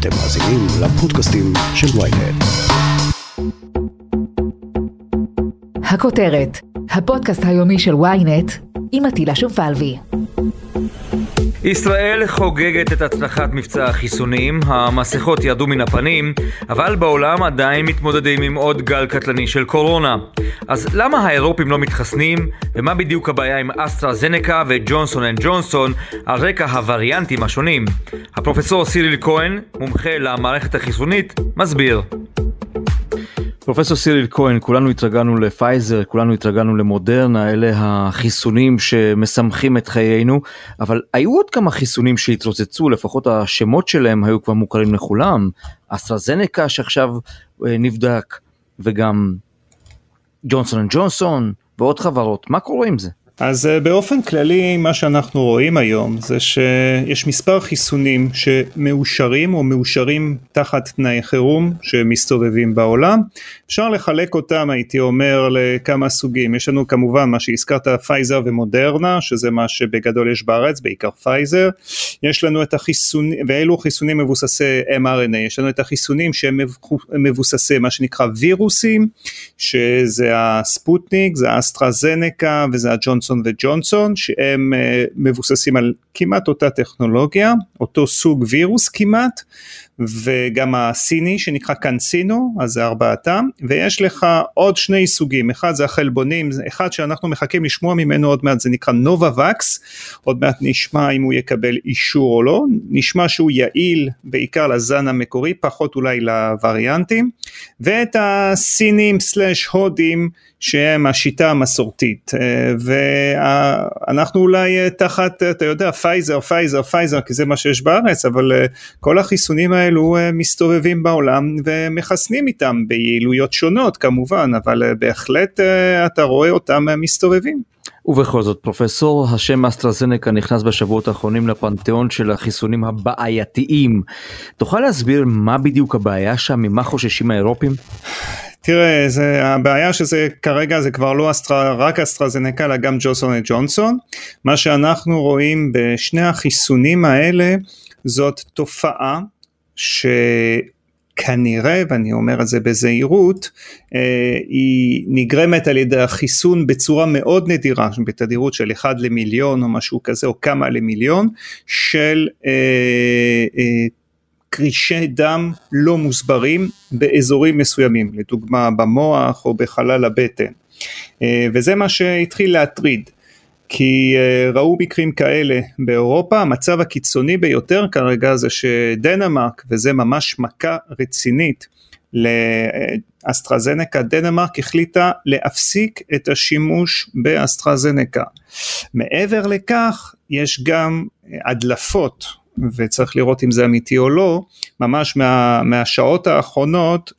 אתם מאזינים לפודקאסטים של ויינט. הכותרת, הפודקאסט היומי של ויינט עם עטילה שומפלבי. ישראל חוגגת את הצלחת מבצע החיסונים, המסכות ירדו מן הפנים, אבל בעולם עדיין מתמודדים עם עוד גל קטלני של קורונה. אז למה האירופים לא מתחסנים, ומה בדיוק הבעיה עם אסטרה זנקה וג'ונסון אנד ג'ונסון על רקע הווריאנטים השונים? הפרופסור סיריל כהן, מומחה למערכת החיסונית, מסביר. פרופסור סיריל כהן, כולנו התרגלנו לפייזר, כולנו התרגלנו למודרנה, אלה החיסונים שמשמחים את חיינו, אבל היו עוד כמה חיסונים שהתרוצצו, לפחות השמות שלהם היו כבר מוכרים לכולם, אסטרזנקה שעכשיו אה, נבדק, וגם ג'ונסון אנד ג'ונסון ועוד חברות, מה קורה עם זה? אז אה, באופן כללי מה שאנחנו רואים היום זה שיש מספר חיסונים שמאושרים או מאושרים תחת תנאי חירום שמסתובבים בעולם. אפשר לחלק אותם הייתי אומר לכמה סוגים, יש לנו כמובן מה שהזכרת פייזר ומודרנה שזה מה שבגדול יש בארץ בעיקר פייזר, יש לנו את החיסונים ואלו חיסונים מבוססי mRNA, יש לנו את החיסונים שהם מבוססי מה שנקרא וירוסים שזה הספוטניק, זה האסטרזנקה וזה הג'ונסון ג'ונסון וג'ונסון שהם אה, מבוססים על כמעט אותה טכנולוגיה, אותו סוג וירוס כמעט, וגם הסיני שנקרא קנסינו, אז זה ארבעתם, ויש לך עוד שני סוגים, אחד זה החלבונים, אחד שאנחנו מחכים לשמוע ממנו עוד מעט, זה נקרא נובה וקס, עוד מעט נשמע אם הוא יקבל אישור או לא, נשמע שהוא יעיל בעיקר לזן המקורי, פחות אולי לווריאנטים, ואת הסינים סלאש הודים שהם השיטה המסורתית. אה, ואנחנו אולי אה, תחת אתה יודע פייזר פייזר פייזר כי זה מה שיש בארץ אבל אה, כל החיסונים האלו מסתובבים בעולם ומחסנים איתם ביעילויות שונות כמובן אבל בהחלט אתה רואה אותם מסתובבים. ובכל זאת פרופסור השם אסטרזנקה נכנס בשבועות האחרונים לפנתיאון של החיסונים הבעייתיים. תוכל להסביר מה בדיוק הבעיה שם ממה חוששים האירופים? תראה, זה, הבעיה שזה כרגע זה כבר לא אסטרה, רק אסטרזנקה אלא גם ג'ונסון וג'ונסון. מה שאנחנו רואים בשני החיסונים האלה זאת תופעה שכנראה, ואני אומר את זה בזהירות, אה, היא נגרמת על ידי החיסון בצורה מאוד נדירה, בתדירות של 1 למיליון או משהו כזה, או כמה למיליון, של אה, אה, קרישי דם לא מוסברים באזורים מסוימים, לדוגמה במוח או בחלל הבטן. אה, וזה מה שהתחיל להטריד. כי אה, ראו מקרים כאלה באירופה, המצב הקיצוני ביותר כרגע זה שדנמרק, וזה ממש מכה רצינית לאסטרזנקה, דנמרק החליטה להפסיק את השימוש באסטרזנקה. מעבר לכך, יש גם הדלפות וצריך לראות אם זה אמיתי או לא, ממש מה, מהשעות האחרונות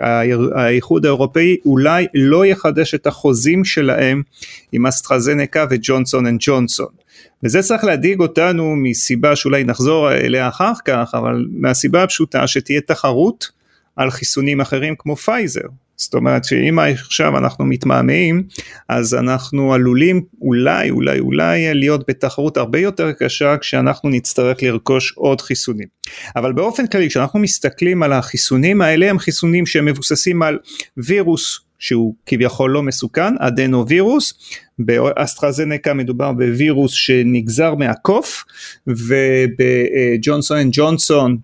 שהאיחוד האירופאי אולי לא יחדש את החוזים שלהם עם אסטרזנקה וג'ונסון אנד ג'ונסון. וזה צריך להדאיג אותנו מסיבה שאולי נחזור אליה אחר כך, אבל מהסיבה הפשוטה שתהיה תחרות על חיסונים אחרים כמו פייזר. זאת אומרת שאם עכשיו אנחנו מתמהמהים אז אנחנו עלולים אולי אולי אולי להיות בתחרות הרבה יותר קשה כשאנחנו נצטרך לרכוש עוד חיסונים. אבל באופן כללי כשאנחנו מסתכלים על החיסונים האלה הם חיסונים שהם מבוססים על וירוס שהוא כביכול לא מסוכן, אדנו וירוס, באסטרזנקה מדובר בווירוס שנגזר מהקוף ובג'ונסון אנד ג'ונסון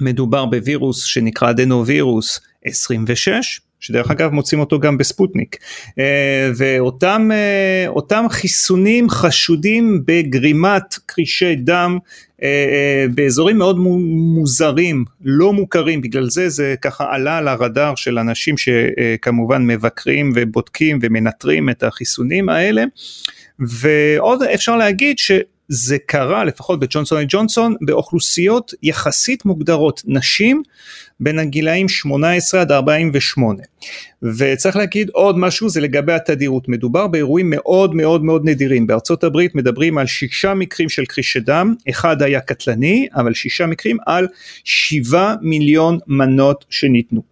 מדובר בווירוס שנקרא אדנו וירוס 26 שדרך אגב מוצאים אותו גם בספוטניק. אה, ואותם אה, חיסונים חשודים בגרימת קרישי דם אה, באזורים מאוד מוזרים לא מוכרים. בגלל זה זה ככה עלה על הרדאר של אנשים שכמובן מבקרים ובודקים ומנטרים את החיסונים האלה. ועוד אפשר להגיד ש... זה קרה לפחות בג'ונסון ג'ונסון באוכלוסיות יחסית מוגדרות נשים בין הגילאים 18 עד 48 וצריך להגיד עוד משהו זה לגבי התדירות. מדובר באירועים מאוד מאוד מאוד נדירים. בארצות הברית מדברים על שישה מקרים של קרישי דם. אחד היה קטלני אבל שישה מקרים על שבעה מיליון מנות שניתנו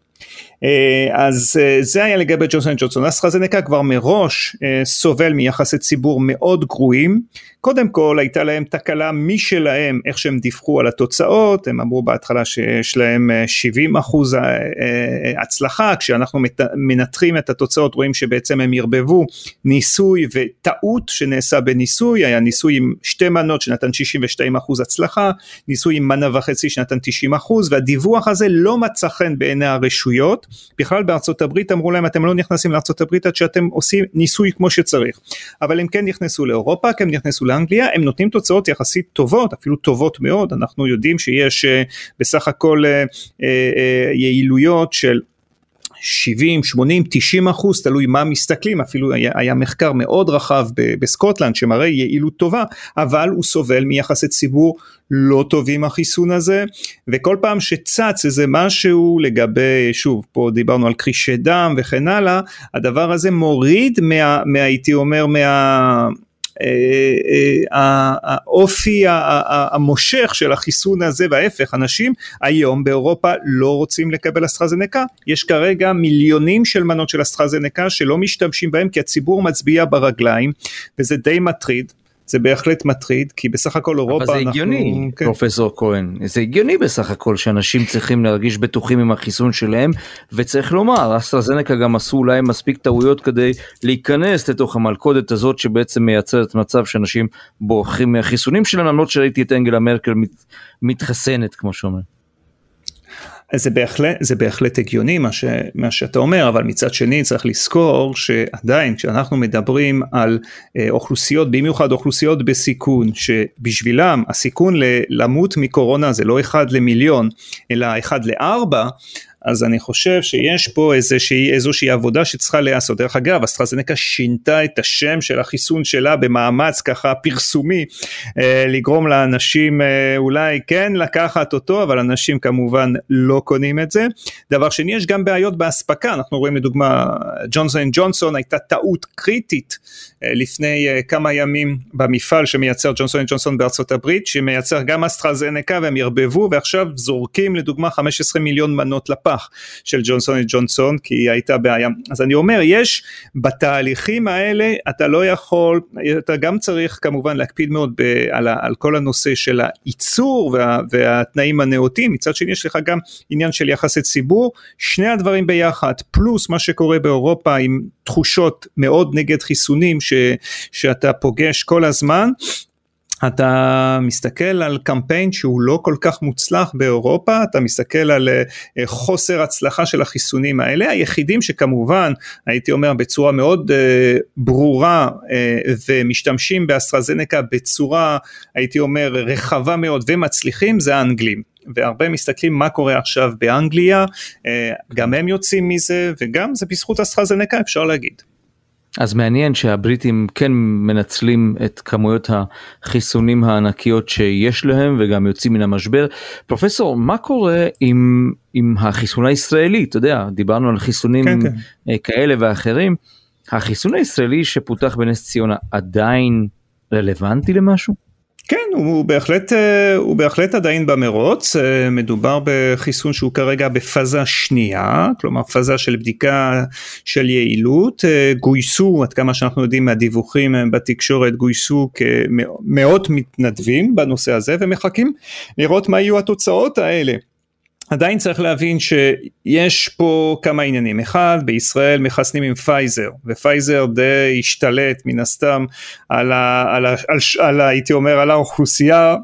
אז זה היה לגבי ג'ונסון ג'ונסון, אסטרזנקה כבר מראש סובל מיחסי ציבור מאוד גרועים, קודם כל הייתה להם תקלה משלהם איך שהם דיווחו על התוצאות, הם אמרו בהתחלה שיש להם 70 אחוז הצלחה, כשאנחנו מנתחים את התוצאות רואים שבעצם הם ערבבו ניסוי וטעות שנעשה בניסוי, היה ניסוי עם שתי מנות שנתן 62 אחוז הצלחה, ניסוי עם מנה וחצי שנתן 90 אחוז, והדיווח הזה לא מצא חן בעיני הרשויות, בכלל בארצות הברית אמרו להם אתם לא נכנסים לארצות הברית עד שאתם עושים ניסוי כמו שצריך, אבל הם כן נכנסו לאירופה, כי הם נכנסו לאנגליה, הם נותנים תוצאות יחסית טובות, אפילו טובות מאוד, אנחנו יודעים שיש אה, בסך הכל אה, אה, יעילויות של 70, 80, 90 אחוז, תלוי מה מסתכלים, אפילו היה, היה מחקר מאוד רחב בסקוטלנד שמראה יעילות טובה, אבל הוא סובל מיחסי ציבור לא טובים החיסון הזה, וכל פעם שצץ איזה משהו לגבי, שוב, פה דיברנו על קרישי דם וכן הלאה, הדבר הזה מוריד מה, מה הייתי אומר, מה... אה, אה, האופי המושך של החיסון הזה וההפך אנשים היום באירופה לא רוצים לקבל אסטרזנקה יש כרגע מיליונים של מנות של אסטרזנקה שלא משתמשים בהם כי הציבור מצביע ברגליים וזה די מטריד זה בהחלט מטריד כי בסך הכל אירופה אבל זה אנחנו... הגיוני כן. פרופסור כהן זה הגיוני בסך הכל שאנשים צריכים להרגיש בטוחים עם החיסון שלהם וצריך לומר אסטרזנקה גם עשו אולי מספיק טעויות כדי להיכנס לתוך המלכודת הזאת שבעצם מייצרת מצב שאנשים בורחים מהחיסונים שלהם למרות שראיתי את אנגלה מרקל מת, מתחסנת כמו שאומרים. זה בהחלט, זה בהחלט הגיוני מה, ש, מה שאתה אומר, אבל מצד שני צריך לזכור שעדיין כשאנחנו מדברים על אה, אוכלוסיות, במיוחד אוכלוסיות בסיכון, שבשבילם הסיכון למות מקורונה זה לא אחד למיליון, אלא אחד לארבע, אז אני חושב שיש פה איזושהי, איזושהי עבודה שצריכה להיעשות. דרך אגב, אסטרזנקה שינתה את השם של החיסון שלה במאמץ ככה פרסומי, אה, לגרום לאנשים אה, אולי כן לקחת אותו, אבל אנשים כמובן לא קונים את זה. דבר שני, יש גם בעיות באספקה, אנחנו רואים לדוגמה, ג'ונסון ג'ונסון הייתה טעות קריטית אה, לפני אה, כמה ימים במפעל שמייצר ג'ונסון ג'ונסון בארצות הברית, שמייצר גם אסטרזנקה והם ירבבו ועכשיו זורקים לדוגמה 15 מיליון מנות לפח של ג'ונסון ג'ונסון כי היא הייתה בעיה. אז אני אומר, יש בתהליכים האלה, אתה לא יכול, אתה גם צריך כמובן להקפיד מאוד ב, על, על כל הנושא של הייצור וה, והתנאים הנאותים, מצד שני יש לך גם עניין של יחסי ציבור, שני הדברים ביחד, פלוס מה שקורה באירופה עם תחושות מאוד נגד חיסונים ש, שאתה פוגש כל הזמן, אתה מסתכל על קמפיין שהוא לא כל כך מוצלח באירופה, אתה מסתכל על uh, חוסר הצלחה של החיסונים האלה, היחידים שכמובן הייתי אומר בצורה מאוד uh, ברורה uh, ומשתמשים באסטרזנקה בצורה הייתי אומר רחבה מאוד ומצליחים זה האנגלים. והרבה מסתכלים מה קורה עכשיו באנגליה, גם הם יוצאים מזה וגם זה בזכות אסטרזנקה אפשר להגיד. אז מעניין שהבריטים כן מנצלים את כמויות החיסונים הענקיות שיש להם וגם יוצאים מן המשבר. פרופסור, מה קורה עם, עם החיסון הישראלי? אתה יודע, דיברנו על חיסונים כן, כן. אה, כאלה ואחרים. החיסון הישראלי שפותח בנס ציונה עדיין רלוונטי למשהו? כן, הוא בהחלט, אה, הוא בהחלט עדיין במרוץ, אה, מדובר בחיסון שהוא כרגע בפאזה שנייה, כלומר פאזה של בדיקה של יעילות, אה, גויסו, עד כמה שאנחנו יודעים מהדיווחים בתקשורת, גויסו כמאות מתנדבים בנושא הזה ומחכים לראות מה יהיו התוצאות האלה. עדיין צריך להבין שיש פה כמה עניינים, אחד בישראל מחסנים עם פייזר ופייזר די השתלט מן הסתם על, ה, על, ה, על, על, על הייתי אומר על האוכלוסייה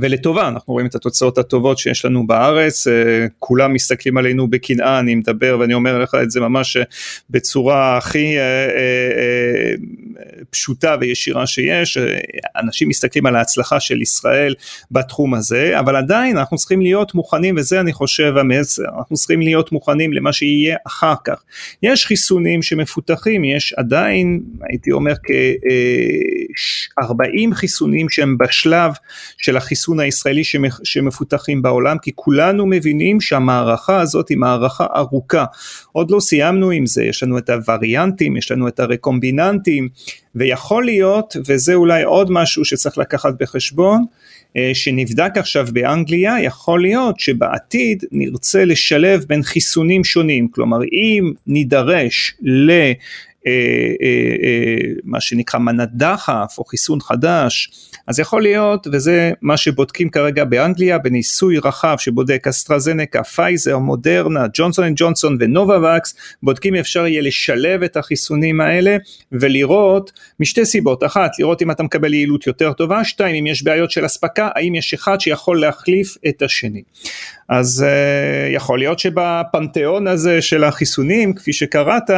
ולטובה, אנחנו רואים את התוצאות הטובות שיש לנו בארץ, אה, כולם מסתכלים עלינו בקנאה, אני מדבר ואני אומר לך את זה ממש אה, בצורה הכי אה, פשוטה וישירה שיש, אנשים מסתכלים על ההצלחה של ישראל בתחום הזה, אבל עדיין אנחנו צריכים להיות מוכנים, וזה אני חושב המסר, אנחנו צריכים להיות מוכנים למה שיהיה אחר כך. יש חיסונים שמפותחים, יש עדיין, הייתי אומר כ-40 חיסונים שהם בשלב של החיסון הישראלי שמפותחים בעולם, כי כולנו מבינים שהמערכה הזאת היא מערכה ארוכה. עוד לא סיימנו עם זה, יש לנו את הווריאנטים, יש לנו את הרקומביננטים, ויכול להיות, וזה אולי עוד משהו שצריך לקחת בחשבון, שנבדק עכשיו באנגליה, יכול להיות שבעתיד נרצה לשלב בין חיסונים שונים, כלומר אם נידרש ל... אה, אה, אה, מה שנקרא מנת דחף או חיסון חדש, אז יכול להיות, וזה מה שבודקים כרגע באנגליה בניסוי רחב שבודק אסטרזנקה, פייזר, מודרנה, ג'ונסון אנד ג'ונסון ונובאווקס, בודקים אפשר יהיה לשלב את החיסונים האלה ולראות משתי סיבות, אחת לראות אם אתה מקבל יעילות יותר טובה, שתיים אם יש בעיות של אספקה, האם יש אחד שיכול להחליף את השני. אז uh, יכול להיות שבפנתיאון הזה של החיסונים, כפי שקראת,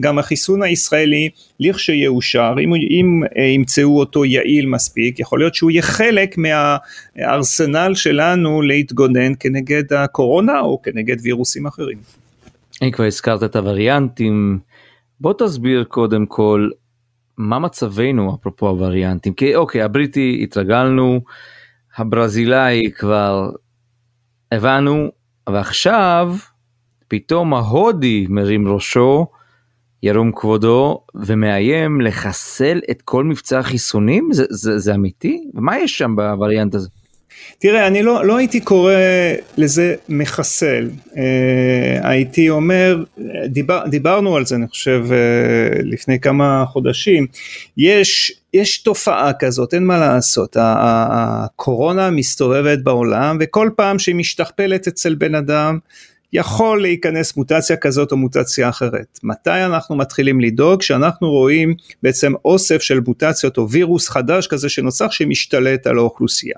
גם החיסון הישראלי, לכשיאושר, אם, אם uh, ימצאו אותו יעיל מספיק, יכול להיות שהוא יהיה חלק מהארסנל שלנו להתגונן כנגד הקורונה או כנגד וירוסים אחרים. אם כבר הזכרת את הווריאנטים, בוא תסביר קודם כל מה מצבנו אפרופו הווריאנטים, כי אוקיי, הבריטי התרגלנו, הברזילאי כבר הבנו, ועכשיו פתאום ההודי מרים ראשו, ירום כבודו, ומאיים לחסל את כל מבצע החיסונים? זה, אמיתי? ומה יש שם בווריאנט הזה? תראה, אני לא, לא הייתי קורא לזה מחסל, אה, הייתי אומר, דיבר, דיברנו על זה אני חושב אה, לפני כמה חודשים, יש, יש תופעה כזאת, אין מה לעשות, הקורונה מסתובבת בעולם וכל פעם שהיא משתכפלת אצל בן אדם, יכול להיכנס מוטציה כזאת או מוטציה אחרת. מתי אנחנו מתחילים לדאוג? כשאנחנו רואים בעצם אוסף של מוטציות או וירוס חדש כזה שנוצר שמשתלט על האוכלוסייה.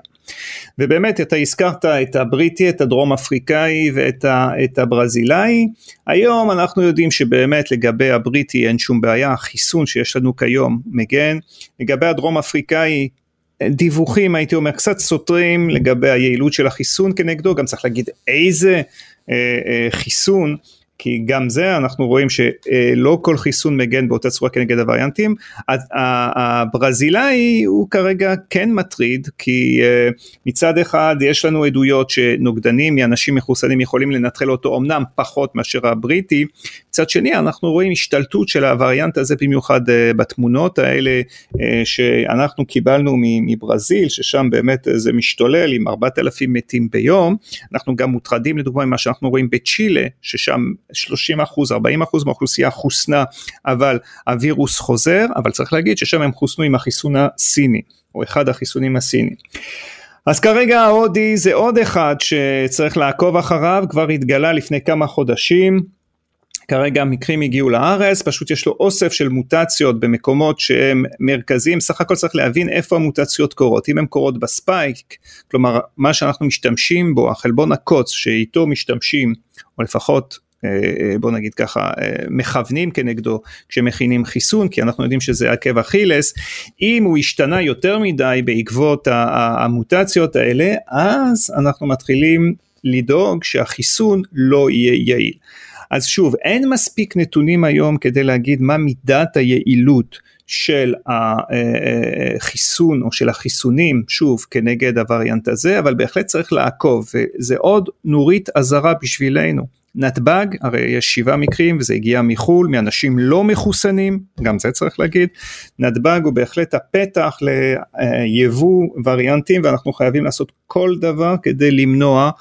ובאמת אתה הזכרת את הבריטי, את הדרום אפריקאי ואת ה, את הברזילאי, היום אנחנו יודעים שבאמת לגבי הבריטי אין שום בעיה, החיסון שיש לנו כיום מגן, לגבי הדרום אפריקאי דיווחים הייתי אומר קצת סותרים לגבי היעילות של החיסון כנגדו, גם צריך להגיד איזה חיסון כי גם זה אנחנו רואים שלא כל חיסון מגן באותה צורה כנגד הווריאנטים. הברזילאי הוא כרגע כן מטריד כי אה, מצד אחד יש לנו עדויות שנוגדנים מאנשים מחוסנים יכולים לנטרל אותו אמנם פחות מאשר הבריטי, מצד שני אנחנו רואים השתלטות של הווריאנט הזה במיוחד אה, בתמונות האלה אה, שאנחנו קיבלנו מברזיל ששם באמת זה משתולל עם 4,000 מתים ביום, אנחנו גם מוטרדים לדוגמה ממה שאנחנו רואים בצ'ילה ששם 30 אחוז, 40 אחוז מהאוכלוסייה חוסנה, אבל הווירוס חוזר, אבל צריך להגיד ששם הם חוסנו עם החיסון הסיני, או אחד החיסונים הסיני. אז כרגע ההודי זה עוד אחד שצריך לעקוב אחריו, כבר התגלה לפני כמה חודשים, כרגע המקרים הגיעו לארץ, פשוט יש לו אוסף של מוטציות במקומות שהם מרכזיים, סך הכל צריך להבין איפה המוטציות קורות, אם הן קורות בספייק, כלומר מה שאנחנו משתמשים בו, החלבון הקוץ שאיתו משתמשים, או לפחות בוא נגיד ככה אה, מכוונים כנגדו כשמכינים חיסון כי אנחנו יודעים שזה עקב אכילס אם הוא השתנה יותר מדי בעקבות המוטציות האלה אז אנחנו מתחילים לדאוג שהחיסון לא יהיה יעיל. אז שוב אין מספיק נתונים היום כדי להגיד מה מידת היעילות של החיסון או של החיסונים שוב כנגד הווריאנט הזה אבל בהחלט צריך לעקוב וזה עוד נורית אזהרה בשבילנו נתב"ג, הרי יש שבעה מקרים וזה הגיע מחו"ל, מאנשים לא מחוסנים, גם זה צריך להגיד, נתב"ג הוא בהחלט הפתח ליבוא וריאנטים ואנחנו חייבים לעשות כל דבר כדי למנוע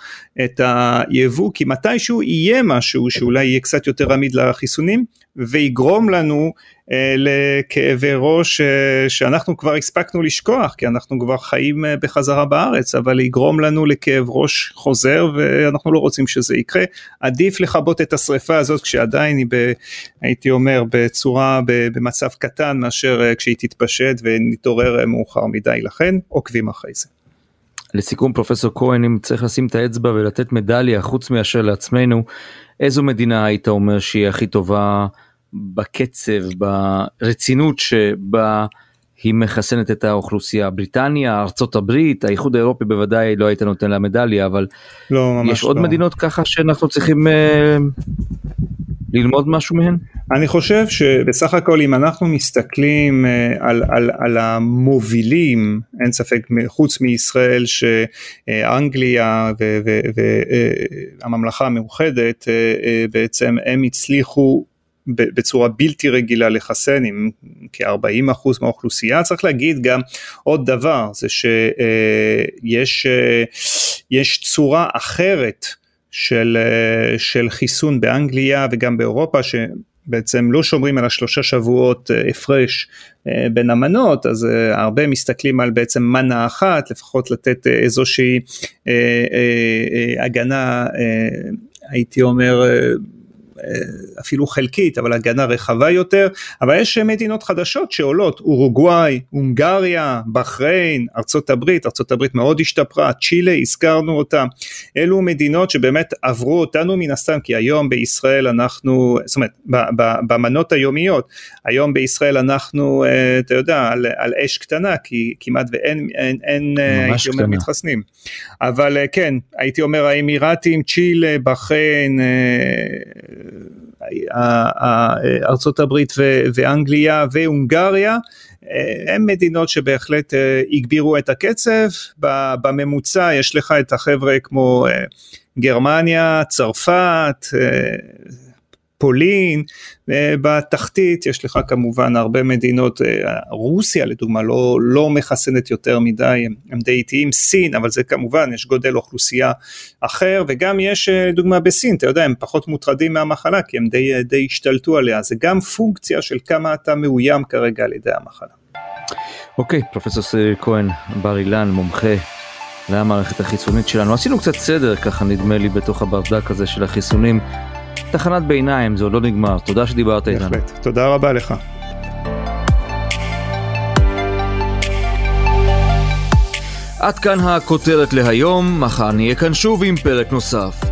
את היבוא, כי מתישהו יהיה משהו שאולי יהיה קצת יותר עמיד לחיסונים ויגרום לנו אה, לכאבי ראש אה, שאנחנו כבר הספקנו לשכוח כי אנחנו כבר חיים אה, בחזרה בארץ אבל יגרום לנו לכאב ראש חוזר ואנחנו לא רוצים שזה יקרה עדיף לכבות את השריפה הזאת כשעדיין היא ב, הייתי אומר בצורה במצב קטן מאשר כשהיא תתפשט ונתעורר מאוחר מדי לכן עוקבים אחרי זה. לסיכום פרופסור כהן אם צריך לשים את האצבע ולתת מדליה חוץ מאשר לעצמנו איזו מדינה היית אומר שהיא הכי טובה בקצב ברצינות שבה היא מחסנת את האוכלוסייה בריטניה ארצות הברית האיחוד האירופי בוודאי לא היית נותן לה מדליה אבל לא, יש עוד לא. מדינות ככה שאנחנו צריכים אה, ללמוד משהו מהן? אני חושב שבסך הכל אם אנחנו מסתכלים אה, על, על, על המובילים, אין ספק חוץ מישראל שאנגליה והממלכה המאוחדת אה, בעצם הם הצליחו בצורה בלתי רגילה לחסן עם כ-40% מהאוכלוסייה. צריך להגיד גם עוד דבר, זה שיש יש צורה אחרת של, של חיסון באנגליה וגם באירופה, ש... בעצם לא שומרים על השלושה שבועות אה, הפרש אה, בין המנות, אז אה, הרבה מסתכלים על בעצם מנה אחת, לפחות לתת איזושהי הגנה, הייתי אומר, אפילו חלקית, אבל הגנה רחבה יותר, אבל יש מדינות חדשות שעולות, אורוגוואי, הונגריה, בחריין, ארצות הברית, ארצות הברית מאוד השתפרה, צ'ילה, הזכרנו אותה, אלו מדינות שבאמת עברו אותנו מן הסתם, כי היום בישראל אנחנו, זאת אומרת, במנות היומיות, היום בישראל אנחנו, אה, אתה יודע, על, על אש קטנה, כי כמעט ואין, אין, אין, אה, הייתי אומר, מתחסנים. אבל אה, כן, הייתי אומר האמירתים, צ'ילה, בחריין, ארצות הברית ואנגליה והונגריה הם מדינות שבהחלט אה, הגבירו את הקצב, בממוצע יש לך את החבר'ה כמו אה, גרמניה, צרפת, אה, פולין, בתחתית יש לך כמובן הרבה מדינות, אה, רוסיה לדוגמה לא, לא מחסנת יותר מדי, הם, הם די איטיים, סין, אבל זה כמובן, יש גודל אוכלוסייה אחר, וגם יש אה, דוגמה בסין, אתה יודע, הם פחות מוטרדים מהמחלה, כי הם די, אה, די השתלטו עליה, זה גם פונקציה של כמה אתה מאוים כרגע על ידי המחלה. אוקיי, okay, פרופסור סיר כהן, בר אילן, מומחה למערכת החיסונית שלנו. עשינו קצת סדר, ככה נדמה לי, בתוך הברדק הזה של החיסונים. תחנת ביניים, זה עוד לא נגמר. תודה שדיברת איתנו. בהחלט, תודה רבה לך. עד כאן הכותרת להיום, מחר נהיה כאן שוב עם פרק נוסף.